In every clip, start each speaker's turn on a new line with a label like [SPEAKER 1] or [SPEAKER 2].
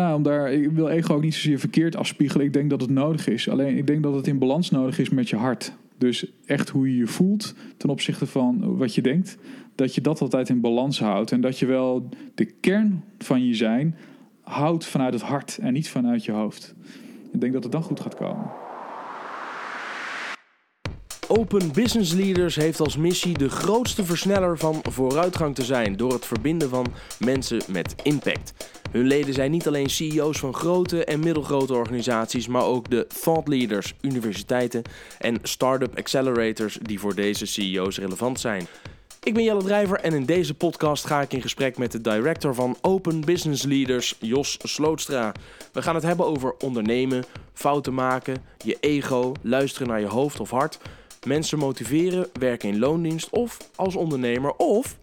[SPEAKER 1] Ja, om daar, ik wil ego ook niet zozeer verkeerd afspiegelen. Ik denk dat het nodig is. Alleen ik denk dat het in balans nodig is met je hart. Dus echt hoe je je voelt ten opzichte van wat je denkt. Dat je dat altijd in balans houdt. En dat je wel de kern van je zijn houdt vanuit het hart en niet vanuit je hoofd. Ik denk dat het dan goed gaat komen.
[SPEAKER 2] Open Business Leaders heeft als missie de grootste versneller van vooruitgang te zijn door het verbinden van mensen met impact. Hun leden zijn niet alleen CEO's van grote en middelgrote organisaties, maar ook de thought leaders, universiteiten en start-up accelerators die voor deze CEO's relevant zijn. Ik ben Jelle Drijver en in deze podcast ga ik in gesprek met de director van Open Business Leaders, Jos Slootstra. We gaan het hebben over ondernemen, fouten maken, je ego, luisteren naar je hoofd of hart, mensen motiveren, werken in loondienst of als ondernemer of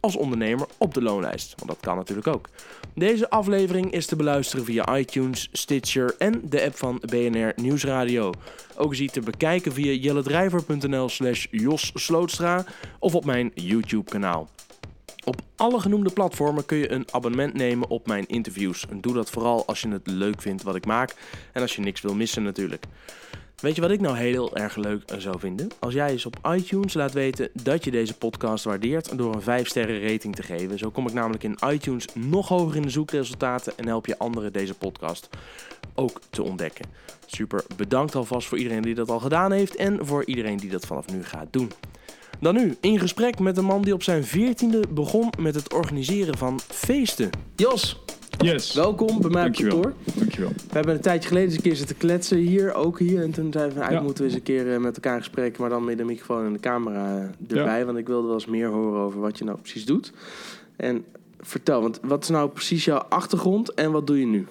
[SPEAKER 2] als ondernemer op de loonlijst. Want dat kan natuurlijk ook. Deze aflevering is te beluisteren via iTunes, Stitcher en de app van BNR Nieuwsradio. Ook is hij te bekijken via jelledrijver.nl slash Jos of op mijn YouTube kanaal. Op alle genoemde platformen kun je een abonnement nemen op mijn interviews. Doe dat vooral als je het leuk vindt wat ik maak en als je niks wil missen natuurlijk. Weet je wat ik nou heel erg leuk zou vinden? Als jij eens op iTunes laat weten dat je deze podcast waardeert door een 5 sterren rating te geven. Zo kom ik namelijk in iTunes nog hoger in de zoekresultaten en help je anderen deze podcast ook te ontdekken. Super bedankt alvast voor iedereen die dat al gedaan heeft en voor iedereen die dat vanaf nu gaat doen. Dan nu in gesprek met een man die op zijn 14e begon met het organiseren van feesten. Jos,
[SPEAKER 1] Yes.
[SPEAKER 2] welkom bij mij op
[SPEAKER 1] Dankjewel.
[SPEAKER 2] kantoor.
[SPEAKER 1] Dankjewel.
[SPEAKER 2] We hebben een tijdje geleden eens een keer zitten kletsen hier, ook hier. En toen zeiden we, eigenlijk
[SPEAKER 1] Ja.
[SPEAKER 2] moeten we eens een keer eh, met elkaar in gesprek, maar dan met de microfoon en de camera eh, erbij. Want ik wilde wel eens meer horen over wat je nou precies doet. En vertel, want wat is nou precies jouw achtergrond en wat doe je nu?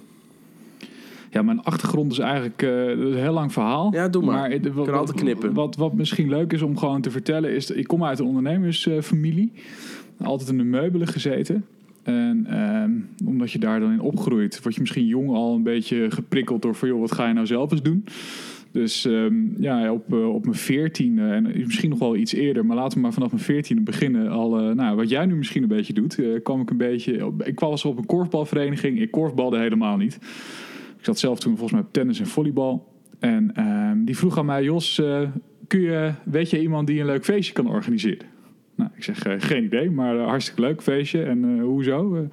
[SPEAKER 1] Ja, mijn achtergrond is eigenlijk eh, een heel lang verhaal.
[SPEAKER 2] Ja, doe maar.
[SPEAKER 1] eh, wat,
[SPEAKER 2] altijd knippen.
[SPEAKER 1] Wat, wat misschien leuk is om gewoon te vertellen is... ik kom uit een ondernemersfamilie. Altijd in de meubelen gezeten. En ehm, omdat je daar dan in opgroeit... word je misschien jong al een beetje geprikkeld door... van joh, wat ga je nou zelf eens doen? Dus ehm, ja, op, eh, op mijn veertiende en misschien nog wel iets eerder... maar laten we maar vanaf mijn veertiende beginnen. Al, eh, nou, wat jij nu misschien een beetje doet... eh, kwam ik een beetje... Ik kwam op een korfbalvereniging. Ik korfbalde helemaal niet. Ik zat zelf toen volgens mij op tennis en volleybal. En ehm, die vroeg aan mij, Jos, kun je, weet je iemand die een leuk feestje kan organiseren? Nou, ik zeg, eh, geen idee, maar eh, hartstikke leuk feestje. En eh, hoezo? Nou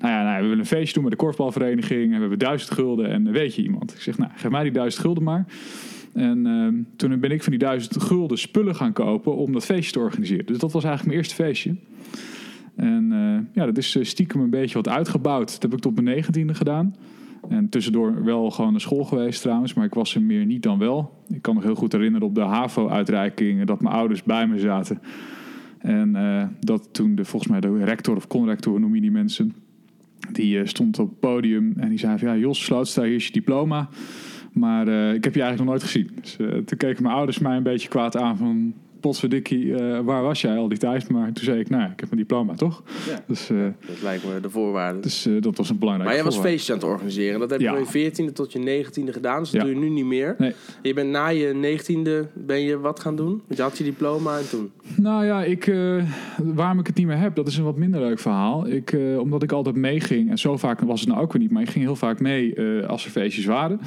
[SPEAKER 1] ja, nou, we willen een feestje doen met de korfbalvereniging. En we hebben duizend gulden. En weet je iemand? Ik zeg, nou, geef mij die duizend gulden maar. En ehm, toen ben ik van die duizend gulden spullen gaan kopen om dat feestje te organiseren. Dus dat was eigenlijk mijn eerste feestje. En ja, dat is stiekem een beetje wat uitgebouwd. Dat heb ik tot mijn negentiende gedaan. En tussendoor wel gewoon naar school geweest trouwens, maar ik was er meer niet dan wel. Ik kan nog heel goed herinneren op de HAVO-uitreiking dat mijn ouders bij me zaten. En eh, dat toen de, volgens mij de rector of conrector, noem je die mensen, die eh, stond op het podium en die zei van ja, Jos Slootstra, hier is je diploma. Maar eh, ik heb je eigenlijk nog nooit gezien. Dus toen keken mijn ouders mij een beetje kwaad aan van... Potverdikkie, eh waar was jij al die tijd? Maar toen zei ik, nou ik heb mijn diploma, toch?
[SPEAKER 2] Ja.
[SPEAKER 1] Dus, eh,
[SPEAKER 2] Dat lijkt me de voorwaarde.
[SPEAKER 1] dus eh, dat was een belangrijk
[SPEAKER 2] maar jij was feestjes aan het organiseren. Dat heb je van je 14e tot je 19e gedaan, dus dat
[SPEAKER 1] Ja.
[SPEAKER 2] doe je nu niet meer.
[SPEAKER 1] Nee.
[SPEAKER 2] Je bent na je 19e, ben je wat gaan doen? Want je had je diploma en toen.
[SPEAKER 1] Nou ja, ik, waarom ik het niet meer heb, dat is een wat minder leuk verhaal. Ik, omdat ik altijd meeging, en zo vaak was het nou ook weer niet, maar ik ging heel vaak mee als er feestjes waren.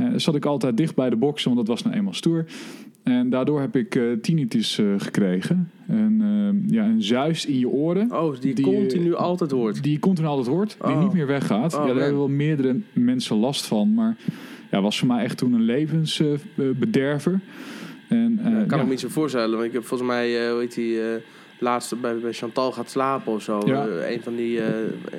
[SPEAKER 1] Eh, zat ik altijd dicht bij de boksen, want dat was nou eenmaal stoer. En daardoor heb ik eh tinnitus eh, gekregen. En, eh, ja, een zuis in je oren.
[SPEAKER 2] Oh, die, continu altijd hoort.
[SPEAKER 1] Die je continu altijd hoort, die niet meer weggaat.
[SPEAKER 2] Oh,
[SPEAKER 1] ja, daar
[SPEAKER 2] man.
[SPEAKER 1] hebben wel meerdere mensen last van. Maar ja, was voor mij echt toen een levensbederver. en,
[SPEAKER 2] Ja, kan
[SPEAKER 1] ja,
[SPEAKER 2] ik me niet zo voorstellen. Want ik heb volgens mij, hoe heet die, laatste bij, bij Chantal gaat slapen of zo.
[SPEAKER 1] Ja.
[SPEAKER 2] Eh, een van die, eh,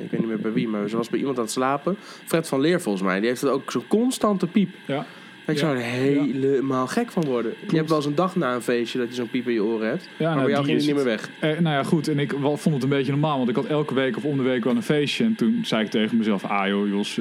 [SPEAKER 2] ik weet niet meer bij wie, maar ze was bij iemand aan het slapen. Fred van Leer volgens mij. Die heeft het ook zo'n constante piep.
[SPEAKER 1] ja.
[SPEAKER 2] Ik zou er helemaal gek van worden. Je hebt wel eens een dag na een feestje dat je zo'n piep in je oren hebt.
[SPEAKER 1] Ja,
[SPEAKER 2] maar
[SPEAKER 1] nou,
[SPEAKER 2] bij jou
[SPEAKER 1] die
[SPEAKER 2] ging het niet meer weg.
[SPEAKER 1] Eh, nou ja, goed. En ik wel- vond het een beetje normaal. Want ik had elke week of om de week wel een feestje. En toen zei ik tegen mezelf... Ah joh, Jos,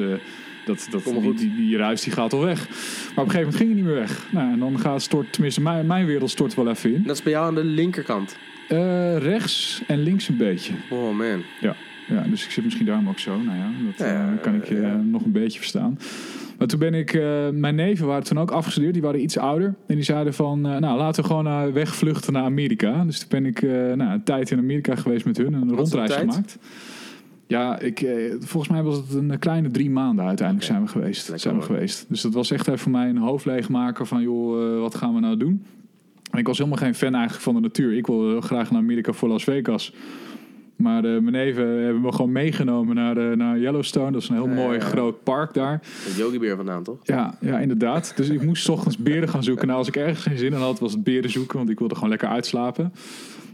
[SPEAKER 1] dat, dat,
[SPEAKER 2] maar
[SPEAKER 1] die,
[SPEAKER 2] goed.
[SPEAKER 1] die, die ruis die gaat al weg. Maar op een gegeven moment ging hij niet meer weg. Nou, en dan gaat stort... Tenminste, mijn, mijn wereld stort wel even in.
[SPEAKER 2] Dat is bij jou aan de linkerkant.
[SPEAKER 1] Eh, rechts en links een beetje.
[SPEAKER 2] Oh man.
[SPEAKER 1] Ja, dus ik zit misschien daarom ook zo. Nou ja, dat
[SPEAKER 2] Ja,
[SPEAKER 1] eh, kan ik je
[SPEAKER 2] ja.
[SPEAKER 1] eh, nog een beetje verstaan. Maar toen ben ik... eh, mijn neven waren toen ook afgestudeerd. Die waren iets ouder. En die zeiden van... eh, nou, laten we gewoon eh, wegvluchten naar Amerika. Dus toen ben ik eh, nou, een tijd in Amerika geweest met hun. En een rondreis
[SPEAKER 2] tijd?
[SPEAKER 1] gemaakt. Ja, ik, eh, volgens mij was het een kleine drie maanden uiteindelijk
[SPEAKER 2] Oké.
[SPEAKER 1] zijn we geweest.
[SPEAKER 2] Lekker
[SPEAKER 1] zijn we
[SPEAKER 2] hoor.
[SPEAKER 1] geweest. Dus dat was echt even voor mij een hoofdleegmaker van, joh, eh, wat gaan we nou doen? En ik was helemaal geen fan eigenlijk van de natuur. Ik wil heel graag naar Amerika voor Las Vegas. Maar eh, mijn neven hebben me gewoon meegenomen naar, eh, naar Yellowstone. Dat is een heel
[SPEAKER 2] Ja,
[SPEAKER 1] mooi
[SPEAKER 2] ja, ja.
[SPEAKER 1] groot park daar.
[SPEAKER 2] Met Yogi Bear vandaan, toch?
[SPEAKER 1] Ja, ja, inderdaad. Dus ik moest 's ochtends beren gaan zoeken. Nou, als ik ergens geen zin in had, was het beren zoeken. Want ik wilde gewoon lekker uitslapen.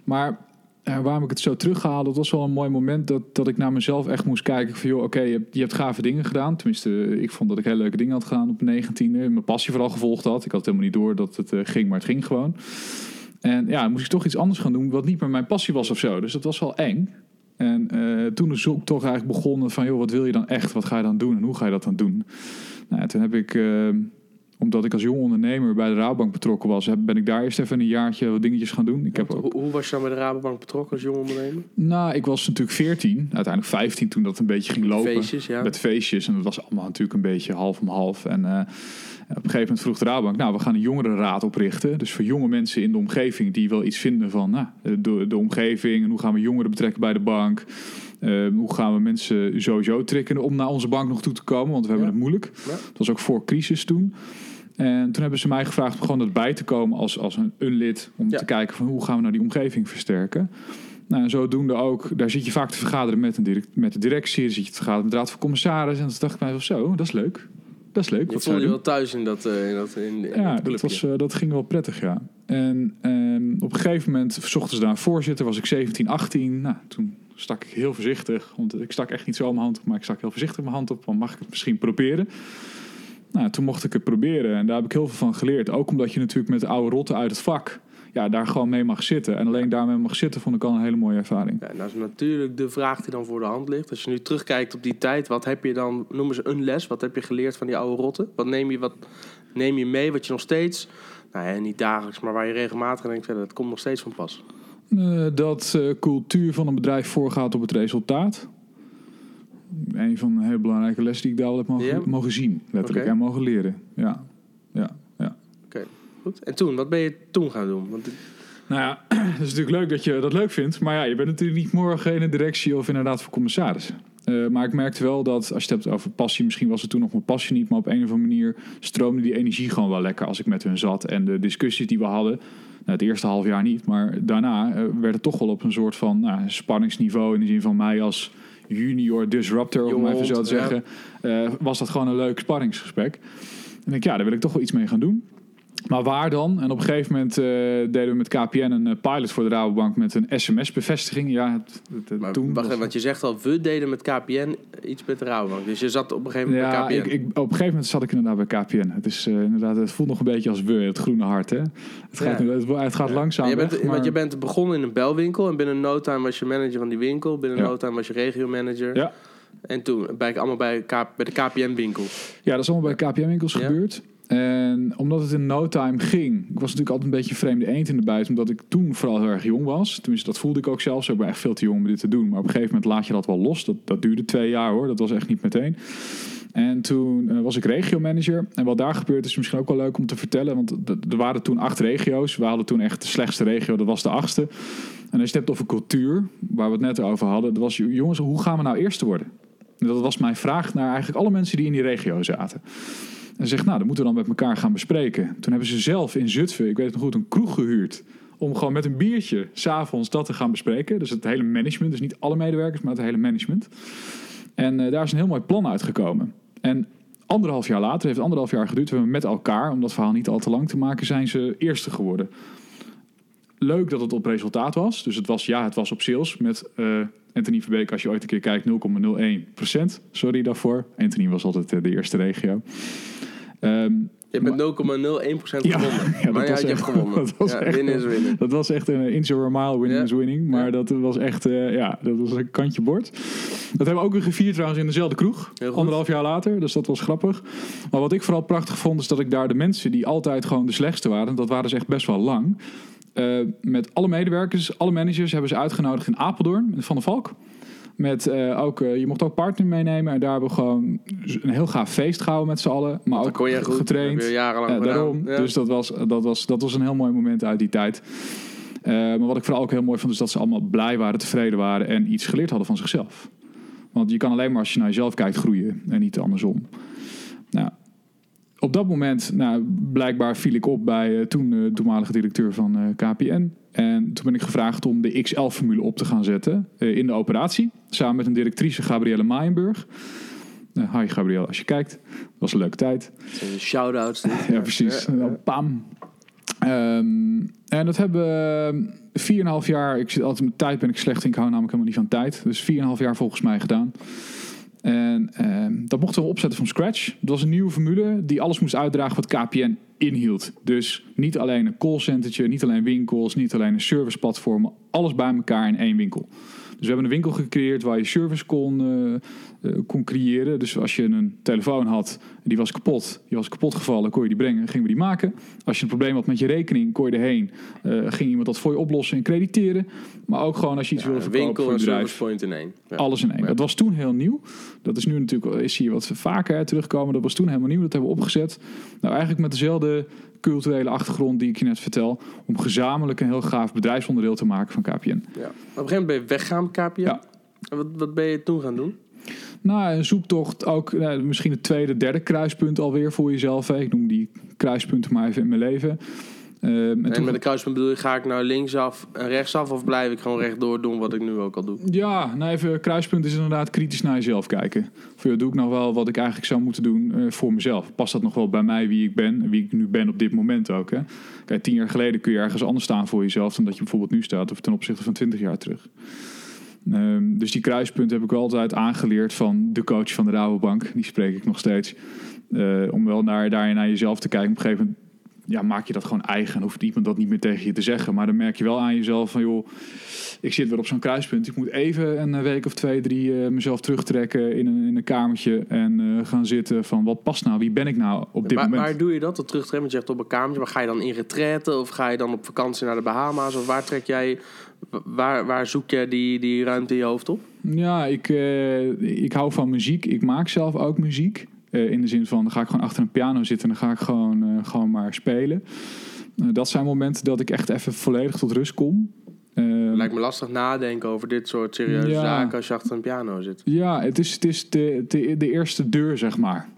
[SPEAKER 1] Maar eh, waarom ik het zo terughaalde, dat was wel een mooi moment dat, dat ik naar mezelf echt moest kijken. Van joh, oké, je, hebt, je hebt gave dingen gedaan. Tenminste, ik vond dat ik hele leuke dingen had gedaan op mijn 19e. Mijn passie vooral gevolgd had. Ik had helemaal niet door dat het eh, ging, maar het ging gewoon. En ja, moest ik toch iets anders gaan doen wat niet meer mijn passie was of zo. Dus dat was wel eng. En eh, toen is ook toch eigenlijk begonnen van, joh, wat wil je dan echt? Wat ga je dan doen en hoe ga je dat dan doen? Nou, toen heb ik, eh, omdat ik als jong ondernemer bij de Rabobank betrokken was, ben ik daar eerst even een jaartje wat dingetjes gaan doen. Ik heb ook,
[SPEAKER 2] Hoe, was je dan bij de Rabobank betrokken als jong ondernemer?
[SPEAKER 1] nou, ik was natuurlijk 14, uiteindelijk 15 toen dat een beetje ging lopen.
[SPEAKER 2] Feestjes, ja.
[SPEAKER 1] Met feestjes. En dat was allemaal natuurlijk een beetje half om half. En eh, op een gegeven moment vroeg de Rabobank... nou, we gaan een jongerenraad oprichten. Dus voor jonge mensen in de omgeving... die wel iets vinden van nou, de, de omgeving... en hoe gaan we jongeren betrekken bij de bank... Eh, hoe gaan we mensen sowieso trikken om naar onze bank nog toe te komen? Want we hebben het moeilijk.
[SPEAKER 2] Ja.
[SPEAKER 1] Dat was ook voor crisis toen. En toen hebben ze mij gevraagd om gewoon erbij te komen als, als een, een lid. Om
[SPEAKER 2] Ja.
[SPEAKER 1] te kijken van hoe gaan we nou die omgeving versterken. Nou, en zodoende ook, daar zit je vaak te vergaderen met, een direct, met de directie. Zit je te vergaderen met de raad van commissarissen. En toen dacht ik mij van zo, dat is leuk. Dat is leuk.
[SPEAKER 2] Je
[SPEAKER 1] wat
[SPEAKER 2] voelde je wel thuis in dat, eh, in dat, in, in
[SPEAKER 1] Ja,
[SPEAKER 2] dat
[SPEAKER 1] dat, was, eh, dat ging wel prettig, ja. En ehm, op een gegeven moment zochten ze daar een voorzitter. Was ik 17, 18. Nou, toen stak ik heel voorzichtig. Want ik stak echt niet zo mijn hand op. Maar ik stak heel voorzichtig mijn hand op. Want mag ik het misschien proberen? Nou, toen mocht ik het proberen. En daar heb ik heel veel van geleerd. Ook omdat je natuurlijk met de oude rotten uit het vak... Ja, daar gewoon mee mag zitten. En alleen daarmee mag zitten vond ik al een hele mooie ervaring.
[SPEAKER 2] Ja, nou is natuurlijk de vraag die dan voor de hand ligt. Als je nu terugkijkt op die tijd, wat heb je dan, noem eens een les, wat heb je geleerd van die oude rotten? Wat neem je, wat neem je mee, wat je nog steeds, nou ja, niet dagelijks, maar waar je regelmatig aan denkt, dat komt nog steeds van pas.
[SPEAKER 1] Eh, dat eh, cultuur van een bedrijf voorgaat op het resultaat. Een van de hele belangrijke lessen die ik daar al heb mogen, mogen zien. Letterlijk.
[SPEAKER 2] Oké.
[SPEAKER 1] En mogen leren. Ja. ja, ja.
[SPEAKER 2] Goed. En toen, wat ben je toen gaan doen? Want
[SPEAKER 1] Nou ja, het is natuurlijk leuk dat je dat leuk vindt. Maar ja, je bent natuurlijk niet morgen in een directie of inderdaad voor commissarissen. Eh, maar ik merkte wel dat, als je het hebt over passie, misschien was het toen nog mijn passie niet, maar op een of andere manier stroomde die energie gewoon wel lekker als ik met hun zat. En de discussies die we hadden, nou, het eerste half jaar niet, maar daarna eh, werd het toch wel op een soort van nou, spanningsniveau in de zin van mij als junior disruptor, om even zo te zeggen, eh, was dat gewoon een leuk sparringsgesprek. En ik, ja, daar wil ik toch wel iets mee gaan doen. Maar waar dan? En op een gegeven moment eh, deden we met KPN een eh, pilot voor de Rabobank met een sms-bevestiging. Ja, het, het- het-
[SPEAKER 2] maar,
[SPEAKER 1] toen
[SPEAKER 2] wacht
[SPEAKER 1] was-
[SPEAKER 2] even, want je zegt al, we deden met KPN iets met de Rabobank. Dus je zat op een gegeven moment
[SPEAKER 1] ja,
[SPEAKER 2] bij KPN.
[SPEAKER 1] ik, op een gegeven moment zat ik inderdaad bij KPN. Het, is, eh, inderdaad, het voelt nog een beetje als we, het groene hart. Hè? Het gaat,
[SPEAKER 2] Ja.
[SPEAKER 1] het, het gaat langzaam.
[SPEAKER 2] Je bent,
[SPEAKER 1] weg,
[SPEAKER 2] Want je bent begonnen in een belwinkel en binnen no time was je manager van die winkel. Binnen
[SPEAKER 1] Ja.
[SPEAKER 2] no time was je regiomanager.
[SPEAKER 1] Ja.
[SPEAKER 2] En toen ben ik allemaal bij, K- bij de KPN-winkels.
[SPEAKER 1] Ja, dat is allemaal bij KPN-winkels
[SPEAKER 2] Ja.
[SPEAKER 1] gebeurd. En omdat het in no time ging, ik was natuurlijk altijd een beetje een vreemde eend in de buit, omdat ik toen vooral heel erg jong was. Tenminste, dat voelde ik ook zelfs. Ik ben echt veel te jong om dit te doen. Maar op een gegeven moment laat je dat wel los. Dat, dat duurde twee jaar hoor. Dat was echt niet meteen. En toen eh, was ik regiomanager. En wat daar gebeurd is misschien ook wel leuk om te vertellen. Want er waren toen acht regio's. We hadden toen echt de slechtste regio. Dat was de achtste. En als je het hebt over cultuur, waar we het net over hadden. Dat was, jongens, hoe gaan we nou eerste worden? En dat was mijn vraag naar eigenlijk alle mensen die in die regio zaten. En zegt, nou, dat moeten we dan met elkaar gaan bespreken. Toen hebben ze zelf in Zutphen, ik weet het nog goed, een kroeg gehuurd. Om gewoon met een biertje s'avonds dat te gaan bespreken. Dus het hele management, dus niet alle medewerkers, maar het hele management. En eh, daar is een heel mooi plan uitgekomen. En anderhalf jaar later, heeft anderhalf jaar geduurd, we hebben met elkaar, om dat verhaal niet al te lang te maken, zijn ze eerste geworden. Leuk dat het op resultaat was. Dus het was, ja, het was op sales met eh, Anthony Verbeek, als je ooit een keer kijkt, 0,01%. Sorry daarvoor. Anthony was altijd eh, de eerste regio. Ehm,
[SPEAKER 2] Je hebt met 0,01%
[SPEAKER 1] Ja,
[SPEAKER 2] gewonnen.
[SPEAKER 1] ja, dat
[SPEAKER 2] maar ja,
[SPEAKER 1] was
[SPEAKER 2] je
[SPEAKER 1] echt-
[SPEAKER 2] hebt gewonnen.
[SPEAKER 1] dat was
[SPEAKER 2] ja,
[SPEAKER 1] echt-
[SPEAKER 2] winnen is winnen.
[SPEAKER 1] Dat was echt een inch over a mile, winning
[SPEAKER 2] Ja.
[SPEAKER 1] is winning. Maar dat was echt, eh, ja, dat was een kantje bord. Dat hebben we ook weer gevierd trouwens in dezelfde kroeg. Anderhalf jaar later, dus dat was grappig. Maar wat ik vooral prachtig vond, is dat ik daar de mensen die altijd gewoon de slechtste waren, dat waren ze echt best wel lang. Eh, met alle medewerkers, alle managers hebben ze uitgenodigd in Apeldoorn, Van der Valk. Met eh, ook, eh, je mocht ook partner meenemen. En daar hebben we gewoon een heel gaaf feest gehouden met z'n allen. Maar ook
[SPEAKER 2] kon je goed.
[SPEAKER 1] getraind.
[SPEAKER 2] Je jarenlang
[SPEAKER 1] daarom.
[SPEAKER 2] Ja.
[SPEAKER 1] Dus dat was, dat, was, dat was een heel mooi moment uit die tijd. Maar wat ik vooral ook heel mooi vond, is dat ze allemaal blij waren, tevreden waren en iets geleerd hadden van zichzelf. Want je kan alleen maar als je naar jezelf kijkt groeien en niet andersom. Nou, op dat moment, nou, blijkbaar viel ik op bij uh, toen uh, toenmalige directeur van uh, KPN. En toen ben ik gevraagd om de XL-formule op te gaan zetten in de operatie. Samen met een directrice, Gabrielle Maaienburg. hi Gabrielle, als je kijkt. Dat was een leuke tijd.
[SPEAKER 2] Shout-outs.
[SPEAKER 1] ja, precies. Pam. Um, en dat hebben we 4,5 jaar. Ik zit altijd met tijd ben ik slecht. Ik hou namelijk helemaal niet van tijd. Dus 4,5 jaar volgens mij gedaan. En uh, dat mochten we opzetten van scratch. Dat was een nieuwe formule die alles moest uitdragen wat KPN inhield. Dus niet alleen een callcentertje, niet alleen winkels, niet alleen een serviceplatform. Alles bij elkaar in één winkel. Dus we hebben een winkel gecreëerd waar je service kon, uh, uh, kon creëren. Dus als je een telefoon had, die was kapot, die was kapot gevallen, kon je die brengen, gingen we die maken. Als je een probleem had met je rekening, kon je erheen, uh, ging iemand dat voor je oplossen en crediteren. Maar ook gewoon als je iets
[SPEAKER 2] ja,
[SPEAKER 1] wilde verkopen
[SPEAKER 2] winkel
[SPEAKER 1] voor je
[SPEAKER 2] en
[SPEAKER 1] bedrijf.
[SPEAKER 2] service point in één. Ja.
[SPEAKER 1] Alles in één.
[SPEAKER 2] Ja.
[SPEAKER 1] Dat was toen heel nieuw. Dat is nu natuurlijk, is hier wat vaker hè, terugkomen. Dat was toen helemaal nieuw. Dat hebben we opgezet. Nou, eigenlijk met dezelfde culturele achtergrond die ik je net vertel. Om gezamenlijk een heel gaaf bedrijfsonderdeel te maken van KPN.
[SPEAKER 2] Ja. Op een gegeven moment ben je weggaan, KPN.
[SPEAKER 1] Ja.
[SPEAKER 2] En wat, wat ben je toen gaan doen?
[SPEAKER 1] Nou, een zoektocht ook nou, misschien het tweede, derde kruispunt alweer voor jezelf. Ik noem die kruispunten maar even in mijn leven. Um, en
[SPEAKER 2] En
[SPEAKER 1] toen-
[SPEAKER 2] met een kruispunt bedoel je, ga ik nou linksaf en rechtsaf of blijf ik gewoon rechtdoor doen wat ik nu ook al doe?
[SPEAKER 1] Ja, nou even, kruispunt is inderdaad kritisch naar jezelf kijken. Voor jou doe ik nog wel wat ik eigenlijk zou moeten doen eh, voor mezelf. Past dat nog wel bij mij wie ik ben en wie ik nu ben op dit moment ook? Hè? Kijk, tien jaar geleden kun je ergens anders staan voor jezelf dan dat je bijvoorbeeld nu staat of ten opzichte van twintig jaar terug. Ehm, dus die kruispunt heb ik wel altijd aangeleerd van de coach van de Rabobank. Die spreek ik nog steeds. Eh, om wel naar, daar naar jezelf te kijken. Op een gegeven moment ja, maak je dat gewoon eigen. Hoeft iemand dat niet meer tegen je te zeggen. Maar dan merk je wel aan jezelf van... joh, ik zit weer op zo'n kruispunt. Ik moet even een week of twee, drie eh, mezelf terugtrekken in een, in een kamertje... en eh, gaan zitten van wat past nou? Wie ben ik nou op dit
[SPEAKER 2] waar,
[SPEAKER 1] moment?
[SPEAKER 2] waar doe je dat? Dat terugtrekken? Want je zegt op een kamertje. Maar ga je dan in retraite of ga je dan op vakantie naar de Bahama's? Of waar trek jij... Waar, waar zoek je die, die ruimte in je hoofd op?
[SPEAKER 1] Ja, ik, eh, ik hou van muziek. Ik maak zelf ook muziek. Eh, in de zin van, dan ga ik gewoon achter een piano zitten... en dan ga ik gewoon, eh, gewoon maar spelen. Eh, dat zijn momenten dat ik echt even volledig tot rust kom.
[SPEAKER 2] Lijkt me lastig nadenken over dit soort serieuze
[SPEAKER 1] Ja.
[SPEAKER 2] zaken als je achter een piano zit.
[SPEAKER 1] ja, het is, het is de, de, de eerste deur, zeg maar.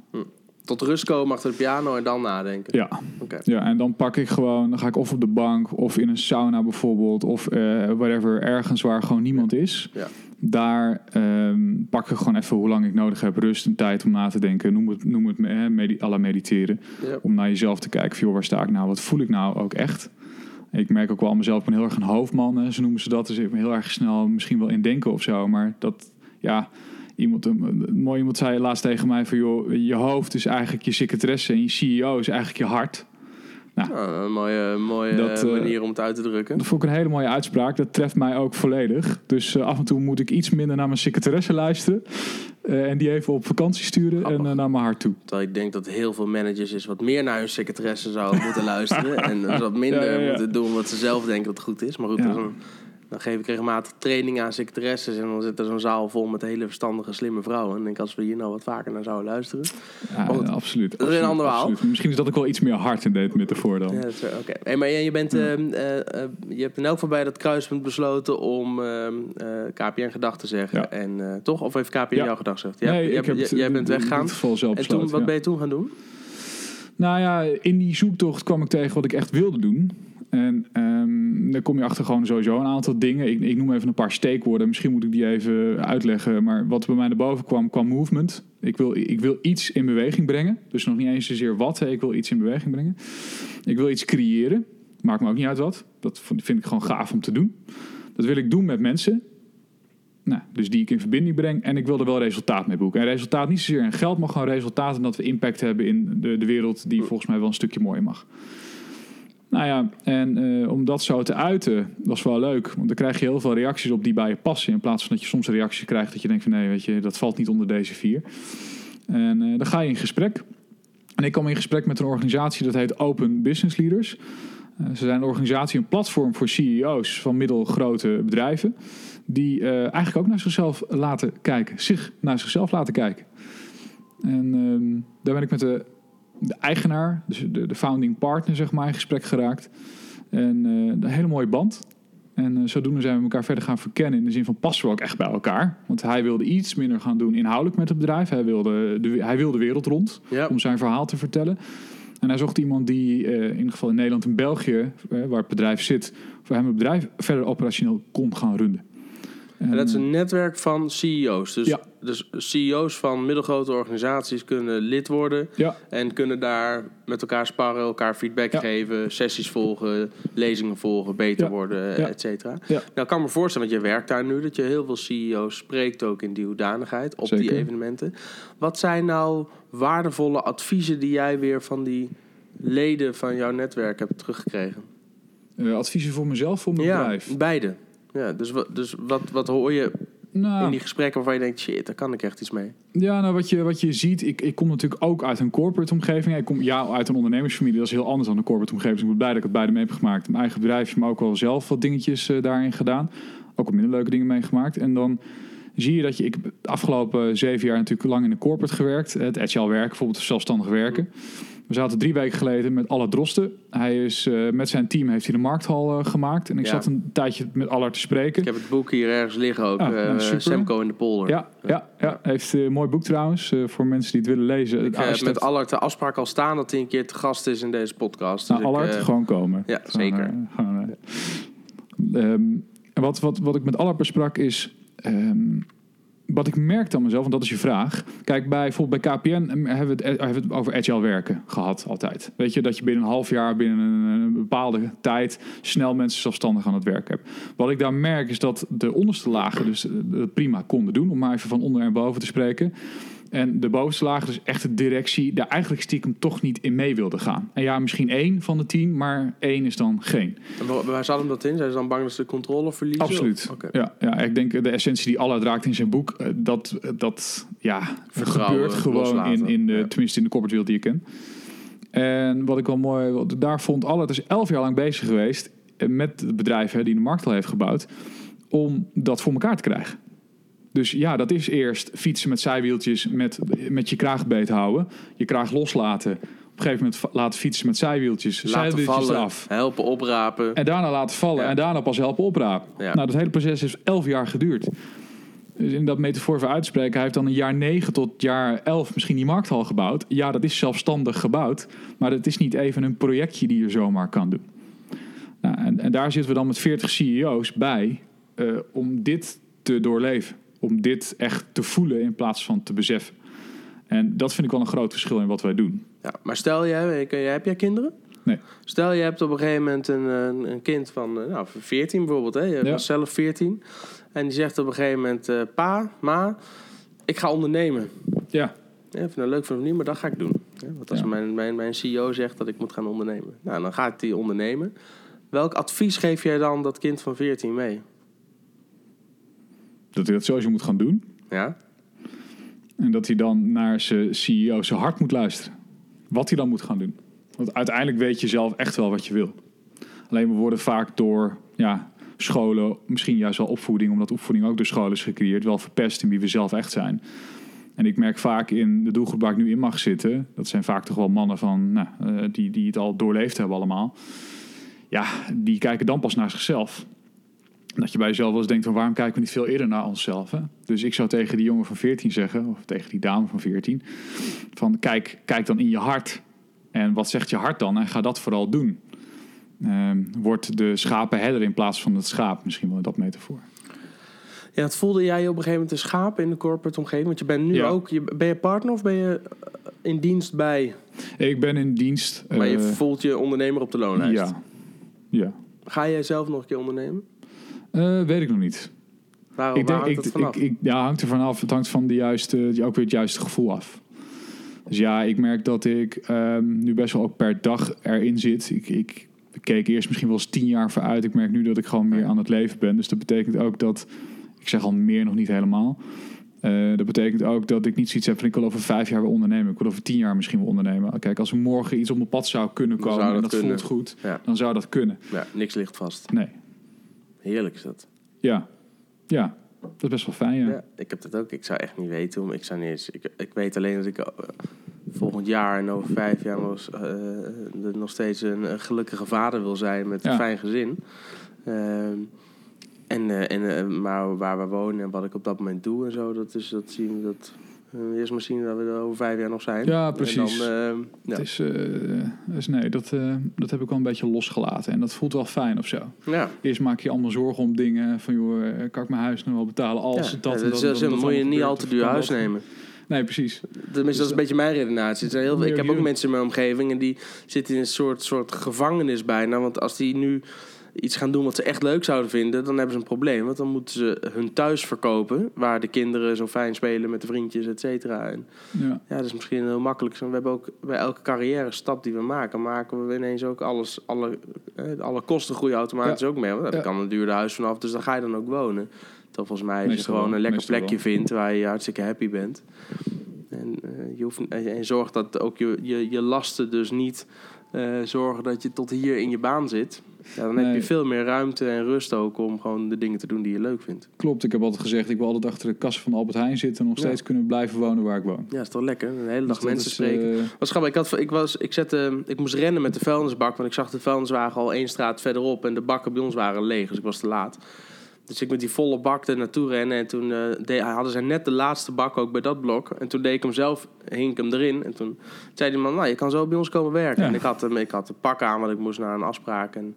[SPEAKER 2] Tot rust komen achter de piano en dan nadenken.
[SPEAKER 1] Ja. Ja, en dan pak ik gewoon... dan ga ik of op de bank of in een sauna bijvoorbeeld... of eh whatever, ergens waar gewoon niemand is.
[SPEAKER 2] Ja.
[SPEAKER 1] Daar ehm, pak ik gewoon even hoe lang ik nodig heb. Rust en tijd om na te denken. Noem het, noem het medi à la mediteren.
[SPEAKER 2] Ja.
[SPEAKER 1] Om naar jezelf te kijken. Van, joh, waar sta ik nou? Wat voel ik nou ook echt? Ik merk ook wel aan mezelf, ik ben heel erg een hoofdman. Hè, zo noemen ze dat. Dus ik ben heel erg snel misschien wel in denken of zo. Maar dat, ja... Iemand, een, een mooi iemand zei laatst tegen mij van... joh, je hoofd is eigenlijk je secretaresse en je CEO is eigenlijk je hart.
[SPEAKER 2] Nou, een mooie, mooie
[SPEAKER 1] Dat, eh,
[SPEAKER 2] manier om het uit te drukken.
[SPEAKER 1] Dat vond ik een hele mooie uitspraak. Dat treft mij ook volledig. Dus eh, af en toe moet ik iets minder naar mijn secretaresse luisteren. eh, en die even op vakantie sturen
[SPEAKER 2] Grappig.
[SPEAKER 1] en naar mijn hart toe.
[SPEAKER 2] Terwijl ik denk dat heel veel managers is wat meer naar hun secretaresse zouden moeten luisteren. En dus wat minder
[SPEAKER 1] Ja, ja, ja.
[SPEAKER 2] moeten doen wat ze zelf denken dat goed is. Maar goed,
[SPEAKER 1] Ja.
[SPEAKER 2] dat is een- dan geef ik regelmatig training aan secretaresses. En dan zit er zo'n zaal vol met hele verstandige, slimme vrouwen. En ik denk, als we hier nou wat vaker naar zouden luisteren.
[SPEAKER 1] Ja, absoluut.
[SPEAKER 2] dat is een ander verhaal.
[SPEAKER 1] Misschien is dat ook wel iets meer hart in deze metafoor dan.
[SPEAKER 2] Ja, dat is, Oké. Hey, maar je, je bent, eh, eh, eh, je hebt in elk geval bij dat kruispunt besloten om eh, eh, KPN gedag te zeggen. En, toch? Of heeft KPN
[SPEAKER 1] Ja.
[SPEAKER 2] jou gedag gezegd? Jij,
[SPEAKER 1] nee,
[SPEAKER 2] jij, jij-
[SPEAKER 1] het,
[SPEAKER 2] jij bent weggegaan.
[SPEAKER 1] dit geval zelf
[SPEAKER 2] En toen, wat ben je toen gaan doen?
[SPEAKER 1] Nou ja, in die zoektocht kwam ik tegen wat ik echt wilde doen. En ehm dan kom je achter gewoon sowieso een aantal dingen. Ik, ik noem even een paar steekwoorden. Misschien moet ik die even uitleggen. Maar wat bij mij naar boven kwam, kwam movement. Ik wil, ik wil iets in beweging brengen. Dus nog niet eens zozeer wat. Hè. Ik wil iets in beweging brengen. Ik wil iets creëren. Maakt me ook niet uit wat. Dat vind ik gewoon gaaf om te doen. Dat wil ik doen met mensen. Nou, dus die ik in verbinding breng. En ik wil er wel resultaat mee boeken. En resultaat niet zozeer in geld, maar gewoon resultaat. En dat we impact hebben in de, de wereld die volgens mij wel een stukje mooier mag. Nou ja, en eh, om dat zo te uiten, is wel leuk. Want dan krijg je heel veel reacties op die bij je passen. In plaats van dat je soms reacties krijgt dat je denkt van nee, weet je, dat valt niet onder deze vier. En eh, dan ga je in gesprek. En ik kwam in gesprek met een organisatie dat heet Open Business Leaders. Eh, ze zijn een organisatie, een platform voor CEO's van middelgrote bedrijven. Die eigenlijk ook naar zichzelf laten kijken. Zich naar zichzelf laten kijken. En ehm, daar ben ik met de, de eigenaar, dus de, de founding partner, zeg maar, in gesprek geraakt. En eh, een hele mooie band. En eh, zodoende zijn we elkaar verder gaan verkennen in de zin van passen we ook echt bij elkaar. Want hij wilde iets minder gaan doen inhoudelijk met het bedrijf. Hij wilde de, hij wilde de wereld rond om zijn verhaal te vertellen. En hij zocht iemand die eh, in ieder geval in Nederland en België, waar het bedrijf zit, voor hem het bedrijf verder operationeel kon gaan runnen.
[SPEAKER 2] En dat is een netwerk van CEO's. Dus,
[SPEAKER 1] Ja.
[SPEAKER 2] dus CEO's van middelgrote organisaties kunnen lid worden.
[SPEAKER 1] Ja,
[SPEAKER 2] En kunnen daar met elkaar sparren, elkaar feedback
[SPEAKER 1] Ja.
[SPEAKER 2] geven, sessies volgen, lezingen volgen, beter worden, et cetera. Nou, ik kan me voorstellen, want je werkt daar nu, dat je heel veel CEO's spreekt ook in die hoedanigheid op die evenementen. Wat zijn nou waardevolle adviezen die jij weer van die leden van jouw netwerk hebt teruggekregen?
[SPEAKER 1] eh, adviezen voor mezelf, voor mijn
[SPEAKER 2] ja,
[SPEAKER 1] bedrijf.
[SPEAKER 2] beide. Ja, dus wat, dus wat, wat hoor je
[SPEAKER 1] Nou,
[SPEAKER 2] in die gesprekken waarvan je denkt, shit, daar kan ik echt iets mee?
[SPEAKER 1] Ja, nou wat je, wat je ziet, ik, ik kom natuurlijk ook uit een corporate omgeving. Ik kom ja, uit een ondernemersfamilie, dat is heel anders dan een corporate omgeving. Dus ik ben blij dat ik het beide mee heb gemaakt. Mijn eigen bedrijfje, maar ook wel zelf wat dingetjes eh, daarin gedaan. Ook wat minder leuke dingen meegemaakt. En dan zie je dat je, ik heb de afgelopen zeven jaar natuurlijk lang in de corporate gewerkt. Het agile werken, bijvoorbeeld zelfstandig werken. We zaten drie weken geleden met Allard Drosten. Hij is eh, met zijn team heeft hij de markthal eh, gemaakt. En ik
[SPEAKER 2] Ja.
[SPEAKER 1] zat een tijdje met Allard te spreken.
[SPEAKER 2] Ik heb het boek hier ergens liggen ook,
[SPEAKER 1] Ah, nou,
[SPEAKER 2] eh,
[SPEAKER 1] super.
[SPEAKER 2] Semco in de polder.
[SPEAKER 1] Ja, ja, ja. heeft een mooi boek trouwens, voor mensen die het willen lezen.
[SPEAKER 2] Ik heb met Allard de afspraak al staan dat hij een keer te gast is in deze podcast.
[SPEAKER 1] Nou,
[SPEAKER 2] Dus
[SPEAKER 1] Allard,
[SPEAKER 2] eh,
[SPEAKER 1] gewoon komen.
[SPEAKER 2] ja, zeker.
[SPEAKER 1] eh, eh. Ehm, en wat, wat, wat ik met Allard besprak is... ehm, wat ik merkte aan mezelf, en dat is je vraag. Kijk, bij, bijvoorbeeld bij KPN hebben we, het, eh, hebben we het over agile werken gehad altijd. Weet je, dat je binnen een half jaar, binnen een, bepaalde tijd... snel mensen zelfstandig aan het werk hebt. Wat ik daar merk is dat de onderste lagen dus eh, prima konden doen... om maar even van onder en boven te spreken... En de bovenste lagen, dus echt de directie, daar eigenlijk stiekem toch niet in mee wilde gaan. En ja, misschien één van de tien, maar één is dan geen.
[SPEAKER 2] en wa- waar zat hem dat in? Zijn ze dan bang dat ze de controle verliezen?
[SPEAKER 1] Absoluut. Ja, ja, ik denk de essentie die Allard raakt in zijn boek, eh, dat, dat ja,
[SPEAKER 2] Vertrouwen,
[SPEAKER 1] gebeurt gewoon
[SPEAKER 2] loslaten.
[SPEAKER 1] in, in de,
[SPEAKER 2] Ja.
[SPEAKER 1] tenminste in de corporate wereld die ik ken. En wat ik wel mooi, wat daar vond, Allard is elf jaar lang bezig geweest eh, met het bedrijf hè, die de markt al heeft gebouwd, om dat voor elkaar te krijgen. Dus ja, dat is eerst fietsen met zijwieltjes, met, met je kraag beet houden, je kraag loslaten. Op een gegeven moment laten fietsen met zijwieltjes,
[SPEAKER 2] Laten
[SPEAKER 1] zijwieltjes
[SPEAKER 2] vallen,
[SPEAKER 1] eraf.
[SPEAKER 2] helpen oprapen.
[SPEAKER 1] En daarna laten vallen
[SPEAKER 2] Ja.
[SPEAKER 1] en daarna pas helpen oprapen.
[SPEAKER 2] Ja.
[SPEAKER 1] Nou, dat hele proces heeft elf jaar geduurd. Dus in dat metafoor voor uitspreken, hij heeft dan een jaar negen tot jaar elf misschien die markthal gebouwd. Ja, dat is zelfstandig gebouwd, maar het is niet even een projectje die je zomaar kan doen. Nou, en, en daar zitten we dan met 40 CEO's bij eh, om dit te doorleven. Om dit echt te voelen in plaats van te beseffen. En dat vind ik wel een groot verschil in wat wij doen.
[SPEAKER 2] Ja, maar stel jij, ik- heb jij kinderen?
[SPEAKER 1] Nee.
[SPEAKER 2] Stel je hebt op een gegeven moment een, een, een kind van eh, nou, 14 bijvoorbeeld. Hè? Je
[SPEAKER 1] Ja.
[SPEAKER 2] was zelf 14. En die zegt op een gegeven moment... eh, pa, ma, ik ga ondernemen.
[SPEAKER 1] Ja,
[SPEAKER 2] Ja, vind het leuk van niet, maar dat ga ik doen. Ja, want als
[SPEAKER 1] Ja.
[SPEAKER 2] mijn, mijn, mijn CEO zegt dat ik moet gaan ondernemen. Nou, dan ga ik die ondernemen. Welk advies geef jij dan dat kind van 14 mee?
[SPEAKER 1] Dat hij dat sowieso moet gaan doen.
[SPEAKER 2] Ja?
[SPEAKER 1] En dat hij dan naar zijn CEO, zijn hart moet luisteren. Wat hij dan moet gaan doen. Want uiteindelijk weet je zelf echt wel wat je wil. Alleen we worden vaak door ja, scholen, misschien juist wel opvoeding, omdat opvoeding ook door scholen is gecreëerd, wel verpest in wie we zelf echt zijn. En ik merk vaak in de doelgroep waar ik nu in mag zitten, dat zijn vaak toch wel mannen van, nou, eh, die, die het al doorleefd hebben allemaal. Ja, die kijken dan pas naar zichzelf. Dat je bij jezelf wel eens denkt van waarom kijken we niet veel eerder naar onszelf. Hè? Dus ik zou tegen die jongen van 14 zeggen, of tegen die dame van 14, van kijk, kijk dan in je hart. En wat zegt je hart dan? En ga dat vooral doen. Ehm, wordt de schapen herder in plaats van het schaap, misschien wel dat metafoor.
[SPEAKER 2] Ja, het voelde jij op een gegeven moment een schaap in de corporate omgeving? Want je bent nu
[SPEAKER 1] Ja.
[SPEAKER 2] ook... Je, ben je partner of ben je eh, in dienst bij...
[SPEAKER 1] Ik ben in dienst.
[SPEAKER 2] Maar je
[SPEAKER 1] eh,
[SPEAKER 2] voelt je ondernemer op de loonlijst?
[SPEAKER 1] ja. Ja.
[SPEAKER 2] Ga jij zelf nog een keer ondernemen?
[SPEAKER 1] Eh, weet ik nog niet.
[SPEAKER 2] Waar,
[SPEAKER 1] ik
[SPEAKER 2] waar
[SPEAKER 1] denk,
[SPEAKER 2] hangt
[SPEAKER 1] ik,
[SPEAKER 2] vanaf?
[SPEAKER 1] ik, ik, ja, hangt er vanaf. Het hangt van de juiste, ook weer het juiste gevoel af. Dus ja, ik merk dat ik ehm, nu best wel ook per dag erin zit. Ik, ik keek eerst misschien wel eens tien jaar vooruit. Ik merk nu dat ik gewoon meer aan het leven ben. Dus dat betekent ook dat, ik zeg al meer nog niet helemaal. Eh, dat betekent ook dat ik niet zoiets heb van ik wil over vijf jaar weer ondernemen. Ik wil over tien jaar misschien wel ondernemen. Kijk, als er morgen iets op mijn pad zou kunnen komen
[SPEAKER 2] zou
[SPEAKER 1] en
[SPEAKER 2] dat
[SPEAKER 1] dat
[SPEAKER 2] kunnen.
[SPEAKER 1] voelt goed,
[SPEAKER 2] Ja.
[SPEAKER 1] dan zou dat kunnen.
[SPEAKER 2] ja, niks ligt vast.
[SPEAKER 1] Nee.
[SPEAKER 2] Heerlijk is dat.
[SPEAKER 1] Ja. Ja. Dat is best wel fijn, ja.
[SPEAKER 2] Ja. ik heb dat ook. Ik zou echt niet weten. Ik, zou niet eens, ik, ik weet alleen dat ik eh, volgend jaar en over vijf jaar nog, eh, nog steeds een, een gelukkige vader wil zijn met een fijn gezin. Ehm, En, eh, en, maar waar we wonen en wat ik op dat moment doe en zo, dat, is, dat zien we dat. Eh, eerst maar zien dat we er over vijf jaar nog zijn.
[SPEAKER 1] Ja, precies.
[SPEAKER 2] En dan, eh, ja.
[SPEAKER 1] Het is, eh, dus nee, dat, dat heb ik wel een beetje losgelaten. En dat voelt wel fijn of zo.
[SPEAKER 2] ja.
[SPEAKER 1] Eerst maak je allemaal zorgen om dingen. Van joh, kan ik mijn huis nog wel betalen als
[SPEAKER 2] Ja,
[SPEAKER 1] dat,
[SPEAKER 2] ja,
[SPEAKER 1] dat,
[SPEAKER 2] dat,
[SPEAKER 1] dat,
[SPEAKER 2] is-
[SPEAKER 1] dat,
[SPEAKER 2] moet je niet al te duur huis nemen.
[SPEAKER 1] Nee, precies.
[SPEAKER 2] Tenminste, dat is een beetje mijn redenatie. Heel, ik heb ook mensen in mijn omgeving en die zitten in een soort, soort gevangenis bijna. Want als die nu iets gaan doen wat ze echt leuk zouden vinden, dan hebben ze een probleem. Want dan moeten ze hun thuis verkopen, waar de kinderen zo fijn spelen met de vriendjes, et cetera. En
[SPEAKER 1] Ja.
[SPEAKER 2] ja, dat is misschien heel makkelijk. We hebben ook bij elke carrière stap die we maken, maken we ineens ook alles, alle, eh, alle kosten groeien automatisch ook mee. Want daar kan een duurde huis vanaf, dus dan ga je dan ook wonen. Terwijl volgens mij als je gewoon een lekker plekje vindt waar je hartstikke happy bent. En, eh, je hoeft, en, en zorg dat ook je, je, je lasten dus niet eh, zorgen dat je tot hier in je baan zit. Ja, dan heb je veel meer ruimte en rust ook om gewoon de dingen te doen die je leuk vindt.
[SPEAKER 1] Klopt, ik heb altijd gezegd, ik wil altijd achter de kassa van Albert Heijn zitten... en nog
[SPEAKER 2] Ja.
[SPEAKER 1] steeds kunnen blijven wonen waar ik woon.
[SPEAKER 2] Ja, is toch lekker? Een hele dag
[SPEAKER 1] Dus
[SPEAKER 2] mensen
[SPEAKER 1] is,
[SPEAKER 2] spreken.
[SPEAKER 1] eh,
[SPEAKER 2] was grappig. Ik, had, ik, was, ik, zette, ik moest rennen met de vuilnisbak, want ik zag de vuilniswagen al één straat verderop en de bakken bij ons waren leeg, dus ik was te laat. Dus ik met die volle bak er naartoe rennen en toen eh, hadden ze net de laatste bak ook bij dat blok. En toen deed ik hem zelf, hink hem erin en toen zei die man, nou je kan zo bij ons komen werken.
[SPEAKER 1] Ja.
[SPEAKER 2] En ik had, hem, ik had een pak aan, want ik moest naar een afspraak. En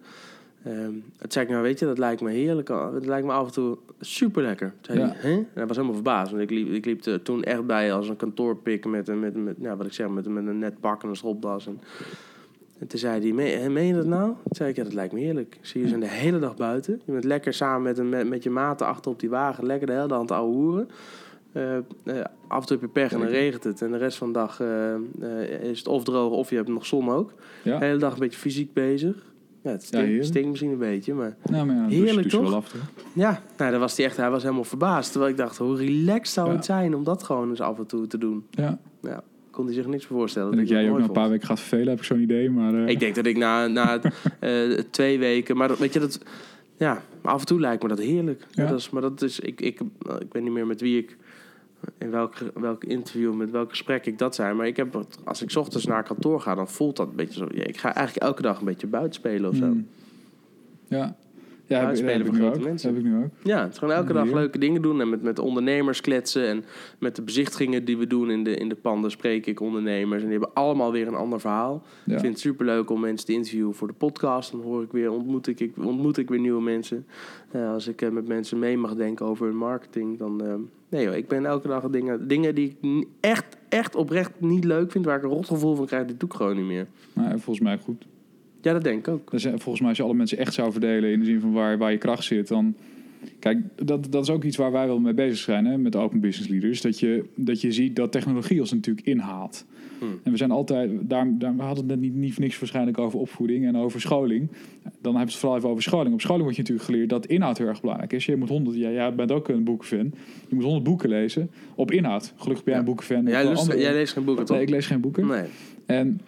[SPEAKER 2] ehm toen zei ik, nou weet je, dat lijkt me heerlijk. Dat lijkt me af en toe super lekker. Zei
[SPEAKER 1] Ja.
[SPEAKER 2] En hij was helemaal verbaasd. Want ik liep, ik liep er toen echt bij als een kantoorpik met, een- met, met, ja, wat ik zeg, met, met een net pak en een stropdas. En, en toen zei hij, meen, je dat nou? Toen zei ik, ja, dat lijkt me heerlijk. Zie je zijn de hele dag buiten. Je bent lekker samen met, een, met, met je maten achter op die wagen. Lekker de hele dag aan het ouwe hoeren. Eh, eh, af en toe heb je pech en dan regent het. En de rest van de dag eh, is het of droog of je hebt nog zon ook.
[SPEAKER 1] ja.
[SPEAKER 2] De hele dag een beetje fysiek bezig. Ja, het stinkt, misschien een beetje, maar...
[SPEAKER 1] Nou, maar ja, dus-
[SPEAKER 2] Heerlijk,
[SPEAKER 1] dus je
[SPEAKER 2] toch?
[SPEAKER 1] Wel af?
[SPEAKER 2] Ja, nou, daar was hij echt, hij was helemaal verbaasd. Terwijl ik dacht, hoe relaxed zou het zijn om dat gewoon eens af en toe te doen.
[SPEAKER 1] Ja.
[SPEAKER 2] Ja, kon hij zich niks voor voorstellen.
[SPEAKER 1] En dat jij ook na een paar weken gaat vervelen, heb ik zo'n idee. Maar, eh,
[SPEAKER 2] Ik denk dat ik na, na eh, twee weken, maar dat, weet je, dat, ja, af en toe lijkt me dat heerlijk.
[SPEAKER 1] Ja.
[SPEAKER 2] Dat is, maar dat is, ik, ik, ik weet niet meer met wie ik, in welk, welk interview, met welk gesprek ik dat zei. Maar ik heb, als ik 's ochtends naar kantoor ga, dan voelt dat een beetje zo. Ja, ik ga eigenlijk elke dag een beetje buiten spelen of zo.
[SPEAKER 1] hmm. Ja. Ja, heb, ik
[SPEAKER 2] voor grote
[SPEAKER 1] ook.
[SPEAKER 2] mensen.
[SPEAKER 1] Heb ik nu ook.
[SPEAKER 2] Ja, het is gewoon elke dag
[SPEAKER 1] Hier.
[SPEAKER 2] leuke dingen doen. En met, met ondernemers kletsen. En met de bezichtigingen die we doen in de, in de panden spreek ik ondernemers. En die hebben allemaal weer een ander verhaal.
[SPEAKER 1] Ja.
[SPEAKER 2] Ik vind het superleuk om mensen te interviewen voor de podcast. Dan hoor ik weer, ontmoet ik, ik, ontmoet ik weer nieuwe mensen. Eh, als ik eh, met mensen mee mag denken over hun marketing. Dan, eh, nee joh, ik ben elke dag dingen, dingen die ik echt, echt oprecht niet leuk vind. Waar ik een rotgevoel van krijg, die doe ik gewoon niet meer.
[SPEAKER 1] Nou, volgens mij goed.
[SPEAKER 2] Ja, dat denk ik ook.
[SPEAKER 1] Dus, eh, volgens mij als je alle mensen echt zou verdelen in de zin van waar, waar je kracht zit, dan... Kijk, dat, dat is ook iets waar wij wel mee bezig zijn hè, met de Open Business Leaders. Dat je, dat je ziet dat technologie ons natuurlijk inhaalt.
[SPEAKER 2] Hmm.
[SPEAKER 1] En we zijn altijd, daar, daar, we hadden het net niet, niet voor niks waarschijnlijk over opvoeding en over scholing. Dan hebben we het vooral even over scholing. Op scholing wordt je natuurlijk geleerd dat inhoud heel erg belangrijk is. Je moet 100, ja, jij bent ook een boekenfan. Je moet 100 boeken lezen op inhoud. Gelukkig ben jij
[SPEAKER 2] Ja.
[SPEAKER 1] een boekenfan.
[SPEAKER 2] Jij,
[SPEAKER 1] Of
[SPEAKER 2] lust-
[SPEAKER 1] andere-
[SPEAKER 2] jij leest geen boeken, toch?
[SPEAKER 1] Nee, ik lees geen boeken.
[SPEAKER 2] Nee.
[SPEAKER 1] En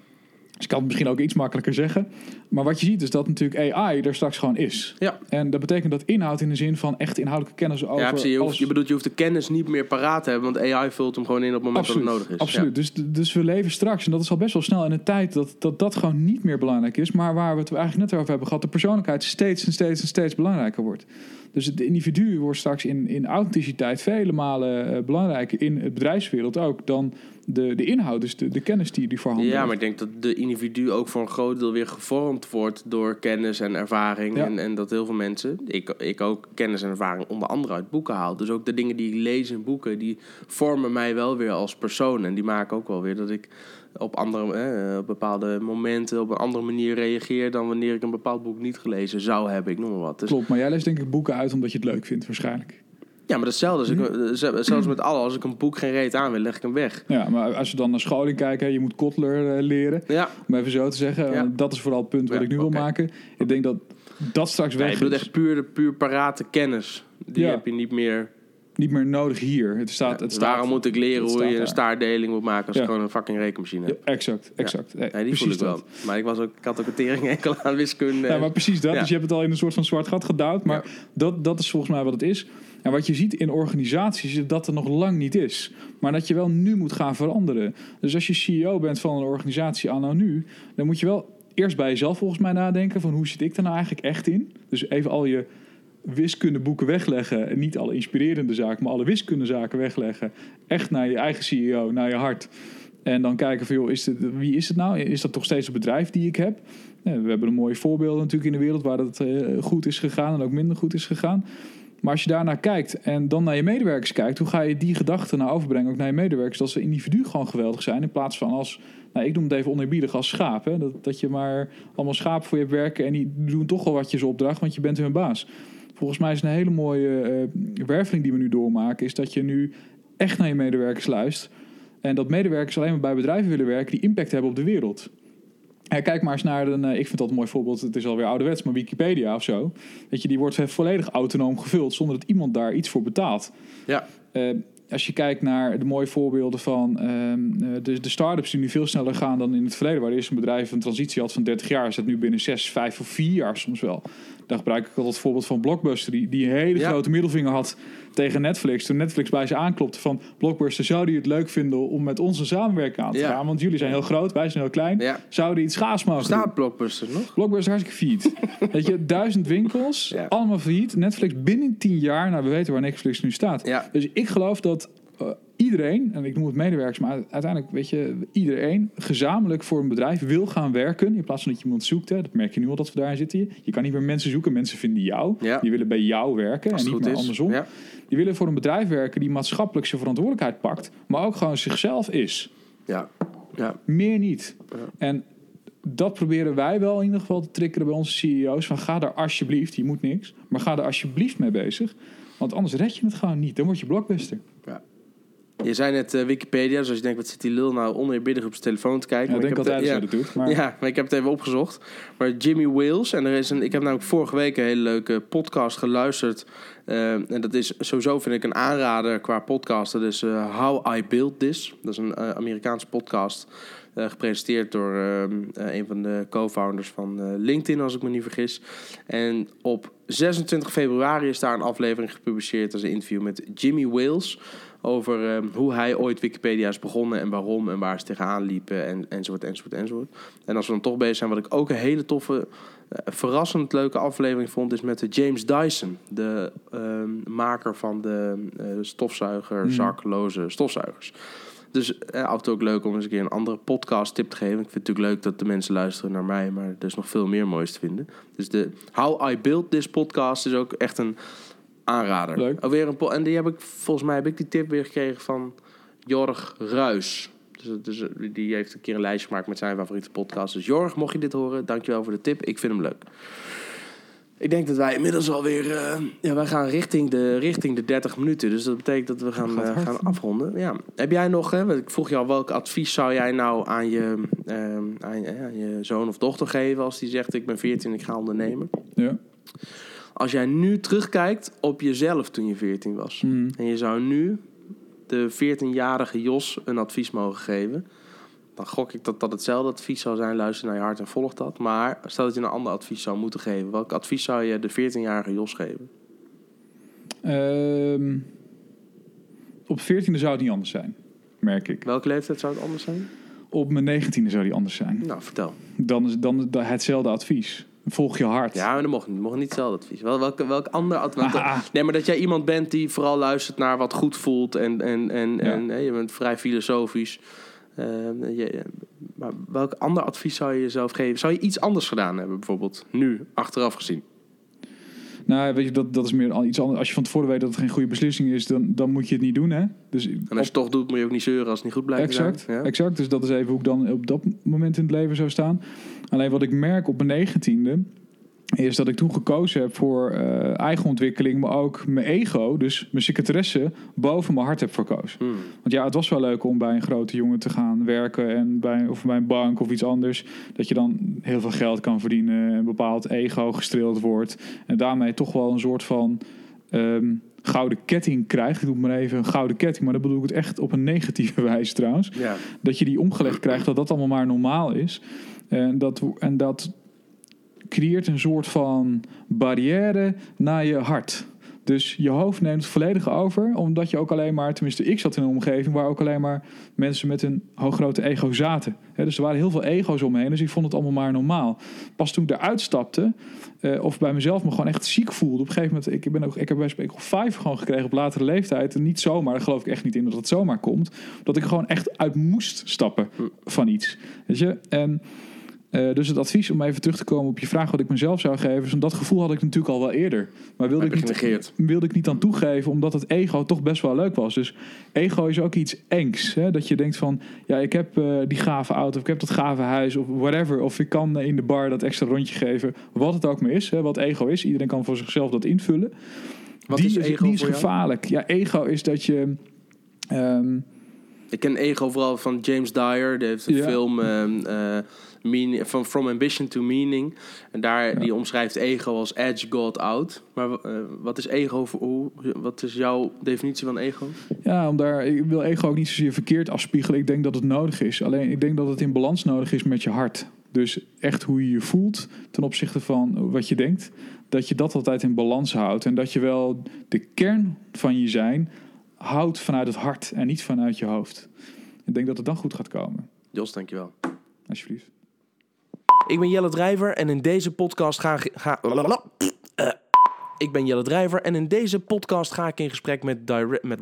[SPEAKER 1] dus ik kan het misschien ook iets makkelijker zeggen. Maar wat je ziet is dat natuurlijk AI er straks gewoon is.
[SPEAKER 2] Ja.
[SPEAKER 1] En dat betekent dat inhoud in de zin van echt inhoudelijke kennis over
[SPEAKER 2] Ja, precies. Je, hoeft,
[SPEAKER 1] alles-
[SPEAKER 2] je bedoelt, je hoeft de kennis niet meer paraat te hebben, want AI vult hem gewoon in op het moment
[SPEAKER 1] Absoluut,
[SPEAKER 2] dat het nodig is.
[SPEAKER 1] absoluut. Dus, dus we leven straks, en dat is al best wel snel in een tijd dat, dat dat gewoon niet meer belangrijk is. Maar waar we het eigenlijk net over hebben gehad, de persoonlijkheid steeds en steeds en steeds belangrijker wordt. Dus het individu wordt straks in, in authenticiteit vele malen eh, belangrijker in het bedrijfswereld ook dan de, de inhoud, dus de, de kennis die, die voorhanden
[SPEAKER 2] Ja, maar ik denk dat de individu ook voor een groot deel weer gevormd wordt door kennis en ervaring.
[SPEAKER 1] Ja.
[SPEAKER 2] En, en dat heel veel mensen, ik, ik ook kennis en ervaring onder andere uit boeken haal. Dus ook de dingen die ik lees in boeken, die vormen mij wel weer als persoon. En die maken ook wel weer dat ik op, andere, eh, op bepaalde momenten op een andere manier reageer dan wanneer ik een bepaald boek niet gelezen zou hebben. Ik noem maar wat. Dus,
[SPEAKER 1] Klopt, maar jij leest denk ik boeken uit omdat je het leuk vindt waarschijnlijk.
[SPEAKER 2] Ja, maar dat is hetzelfde. Als ik, eh, zelfs met alle, als ik een boek geen reet aan wil, leg ik hem weg.
[SPEAKER 1] Ja, maar als we dan naar scholing kijken, hè, je moet Kotler eh, leren.
[SPEAKER 2] Ja,
[SPEAKER 1] Om even zo te zeggen,
[SPEAKER 2] Ja.
[SPEAKER 1] dat is vooral het punt wat
[SPEAKER 2] Ja,
[SPEAKER 1] ik nu wil maken. Ik denk dat dat straks weg
[SPEAKER 2] bedoel
[SPEAKER 1] is.
[SPEAKER 2] echt puur, de puur parate kennis. Die heb je niet meer.
[SPEAKER 1] Niet meer nodig hier. Het staat, het staat,
[SPEAKER 2] waarom moet ik leren hoe je een
[SPEAKER 1] daar.
[SPEAKER 2] staartdeling moet maken als ik gewoon een fucking rekenmachine
[SPEAKER 1] Ja,
[SPEAKER 2] heb?
[SPEAKER 1] exact, exact. Nee,
[SPEAKER 2] voel
[SPEAKER 1] precies
[SPEAKER 2] ik wel.
[SPEAKER 1] dat.
[SPEAKER 2] Maar ik, was ook, ik had ook een tering enkel aan wiskunde.
[SPEAKER 1] Ja, maar precies dat. Dus je hebt het al in een soort van zwart gat gedouwd. Maar dat, dat is volgens mij wat het is. En wat je ziet in organisaties is dat er nog lang niet is. Maar dat je wel nu moet gaan veranderen. Dus als je CEO bent van een organisatie anno nu... dan moet je wel eerst bij jezelf volgens mij nadenken... van hoe zit ik er nou eigenlijk echt in? Dus even al je wiskundeboeken wegleggen. En niet alle inspirerende zaken, maar alle wiskundezaken wegleggen. Echt naar je eigen CEO, naar je hart. En dan kijken van, joh, is het, wie is het nou? Is dat toch steeds een bedrijf die ik heb? We hebben een mooie voorbeelden natuurlijk in de wereld waar het eh, goed is gegaan en ook minder goed is gegaan. Maar als je daarnaar kijkt en dan naar je medewerkers kijkt, hoe ga je die gedachten nou overbrengen ook naar je medewerkers? Dat ze individu gewoon geweldig zijn in plaats van als, nou, ik noem het even oneerbiedig als schaap. Hè? Dat, dat je maar allemaal schapen voor je hebt werken en die doen toch wel wat je ze opdracht, want je bent hun baas. Volgens mij is een hele mooie uh, werveling die we nu doormaken, is dat je nu echt naar je medewerkers luistert. En dat medewerkers alleen maar bij bedrijven willen werken die impact hebben op de wereld. Ja, kijk maar eens naar een, ik vind dat een mooi voorbeeld, het is alweer ouderwets, maar Wikipedia of zo. Weet je, die wordt volledig autonoom gevuld zonder dat iemand daar iets voor betaalt.
[SPEAKER 2] Ja.
[SPEAKER 1] Uh, als je kijkt naar de mooie voorbeelden van uh, de, de start-ups die nu veel sneller gaan dan in het verleden, waar eerst een bedrijf een transitie had van 30 jaar, is dat nu binnen 6, 5 of 4 jaar soms wel. Daar gebruik ik altijd het voorbeeld van Blockbuster, die, die een hele grote middelvinger had tegen Netflix. Toen Netflix bij ze aanklopte van Blockbuster, zou die het leuk vinden om met ons een samenwerking aan te gaan? Want jullie zijn heel groot, wij zijn heel klein. Ja. Zouden iets gaas mogen
[SPEAKER 2] Staat Blockbuster nog?
[SPEAKER 1] Blockbuster hartstikke failliet. Weet je, duizend winkels, allemaal failliet. Netflix binnen 10 jaar, nou we weten waar Netflix nu staat. Dus ik geloof dat uh, iedereen, en ik noem het medewerkers, maar uiteindelijk weet je, iedereen gezamenlijk voor een bedrijf wil gaan werken. In plaats van dat je iemand zoekt. Hè, dat merk je nu al dat we daarin zitten. Je kan niet meer mensen zoeken. Mensen vinden jou.
[SPEAKER 2] Ja.
[SPEAKER 1] Die willen bij jou werken en niet meer is. andersom.
[SPEAKER 2] Ja.
[SPEAKER 1] Die willen voor een bedrijf werken die maatschappelijk zijn verantwoordelijkheid pakt, maar ook gewoon zichzelf is.
[SPEAKER 2] Ja. Ja.
[SPEAKER 1] Meer niet. En dat proberen wij wel in ieder geval te triggeren bij onze CEO's. Van ga daar alsjeblieft, je moet niks, maar ga er alsjeblieft mee bezig. Want anders red je het gewoon niet. Dan word je blockbuster.
[SPEAKER 2] Je zei net uh, Wikipedia, dus als je denkt, wat zit die lul nou oneerbiddig op zijn telefoon te kijken?
[SPEAKER 1] Ja, ik denk dat hij dat doet. Maar...
[SPEAKER 2] Ja, maar ik heb het even opgezocht. Maar Jimmy Wales, en er is een, ik heb namelijk vorige week een hele leuke podcast geluisterd. Uh, en dat is sowieso, vind ik, een aanrader qua podcasten. Dus uh, How I Built This. Dat is een Amerikaanse podcast. gepresenteerd door een van de co-founders van LinkedIn, als ik me niet vergis. En op 26 februari is daar een aflevering gepubliceerd. Dat is een interview met Jimmy Wales over uh, hoe hij ooit Wikipedia is begonnen en waarom en waar ze tegenaan liepen en, enzovoort, enzovoort, enzovoort. En als we dan toch bezig zijn, wat ik ook een hele toffe, uh, verrassend leuke aflevering vond, is met de James Dyson, de uh, maker van de uh, stofzuiger, zakloze stofzuigers. Dus af en toe ook leuk om eens een keer een andere podcast tip te geven. Ik vind het natuurlijk leuk dat de mensen luisteren naar mij, maar er is nog veel meer moois te vinden. Dus de How I Built This podcast is ook echt een aanrader.
[SPEAKER 1] Leuk.
[SPEAKER 2] Alweer een en die heb ik, volgens mij heb ik die tip weer gekregen van Jorg Ruis. Dus, dus die heeft een keer een lijstje gemaakt met zijn favoriete podcast. Dus Jorg, mocht je dit horen, dankjewel voor de tip. Ik vind hem leuk. Ik denk dat wij inmiddels alweer... Uh, ja, wij gaan richting de, richting de 30 minuten. Dus dat betekent dat we gaan, uh, gaan afronden. Ja. Heb jij nog... Hè, ik vroeg je al, welk advies zou jij nou aan je, uh, aan, aan je zoon of dochter geven... als die zegt, ik ben 14 en ik ga ondernemen?
[SPEAKER 1] Ja.
[SPEAKER 2] Als jij nu terugkijkt op jezelf toen je 14 was.
[SPEAKER 1] Mm.
[SPEAKER 2] En je zou nu de 14-jarige Jos een advies mogen geven. Dan gok ik dat dat hetzelfde advies zou zijn. Luister naar je hart en volg dat. Maar stel dat je een ander advies zou moeten geven. Welk advies zou je de 14-jarige Jos geven?
[SPEAKER 1] Um, op 14e zou het niet anders zijn, merk ik.
[SPEAKER 2] Welke leeftijd zou het anders zijn?
[SPEAKER 1] Op mijn 19e zou die anders zijn.
[SPEAKER 2] Nou, vertel.
[SPEAKER 1] Dan is dan hetzelfde advies. Volg je hart.
[SPEAKER 2] Ja, maar dat mocht, mocht niet hetzelfde advies. Wel, welk, welk ander advies? Nee, maar dat jij iemand bent die vooral luistert naar wat goed voelt. En, en, en, ja. en hè, je bent vrij filosofisch. Uh, je, maar welk ander advies zou je jezelf geven? Zou je iets anders gedaan hebben, bijvoorbeeld? Nu, achteraf gezien.
[SPEAKER 1] Nou, weet je, dat, dat is meer iets anders. Als je van tevoren weet dat het geen goede beslissing is, dan, dan moet je het niet doen. Hè? Dus
[SPEAKER 2] en als je het toch doet, moet je ook niet zeuren als het niet goed blijkt
[SPEAKER 1] exact,
[SPEAKER 2] te zijn. Ja?
[SPEAKER 1] Exact, dus dat is even hoe ik dan op dat moment in het leven zou staan. Alleen wat ik merk op mijn negentiende is dat ik toen gekozen heb voor uh, eigen ontwikkeling, maar ook mijn ego, dus mijn secretaresse, boven mijn hart heb verkozen.
[SPEAKER 2] Hmm.
[SPEAKER 1] Want ja, het was wel leuk om bij een grote jongen te gaan werken en bij, of bij een bank of iets anders. Dat je dan heel veel geld kan verdienen, een bepaald ego gestreeld wordt. En daarmee toch wel een soort van um, gouden ketting krijgt. Ik doe maar even een gouden ketting, maar dat bedoel ik het echt op een negatieve wijze trouwens.
[SPEAKER 2] Ja.
[SPEAKER 1] Dat je die omgelegd krijgt, dat dat allemaal maar normaal is. En dat, en dat creëert een soort van barrière naar je hart. Dus je hoofd neemt volledig over, omdat je ook alleen maar, tenminste ik zat in een omgeving waar ook alleen maar mensen met een hooggrote ego zaten. Dus er waren heel veel ego's omheen, dus ik vond het allemaal maar normaal. Pas toen ik eruit stapte, eh, of bij mezelf me gewoon echt ziek voelde. Op een gegeven moment, ik, ben ook, ik heb bij Speak vijf gewoon gekregen op latere leeftijd. En niet zomaar, daar geloof ik echt niet in dat het zomaar komt. Dat ik gewoon echt uit moest stappen van iets. Weet je? En eh, dus het advies om even terug te komen op je vraag wat ik mezelf zou geven. Is, dat gevoel had ik natuurlijk al wel eerder. Maar wilde, ik niet, wilde ik niet aan toegeven, omdat het ego toch best wel leuk was. Dus ego is ook iets engs. Hè? Dat je denkt van, ja, ik heb uh, die gave auto, of ik heb dat gave huis, of whatever. Of ik kan in de bar dat extra rondje geven. Wat het ook maar is, hè? wat ego is. Iedereen kan voor zichzelf dat invullen. Wat die is ego? Die is gevaarlijk. Ja, ego is dat je. Um,
[SPEAKER 2] ik ken ego vooral van James Dyer. Die heeft een film. Um, uh, meaning, van From Ambition to Meaning. En daar die omschrijft ego als edge God out. Maar uh, wat is ego? Hoe, wat is jouw definitie van ego?
[SPEAKER 1] Ja, om daar, ik wil ego ook niet zozeer verkeerd afspiegelen. Ik denk dat het nodig is. Alleen ik denk dat het in balans nodig is met je hart. Dus echt hoe je je voelt ten opzichte van wat je denkt. Dat je dat altijd in balans houdt. En dat je wel de kern van je zijn houdt vanuit het hart en niet vanuit je hoofd. Ik denk dat het dan goed gaat komen.
[SPEAKER 2] Jos, dankjewel.
[SPEAKER 1] Alsjeblieft.
[SPEAKER 2] Ik ben Jelle Drijver en in deze podcast ga, ga uh, ik ben Jelle Drijver en in deze podcast ga ik in gesprek met direct met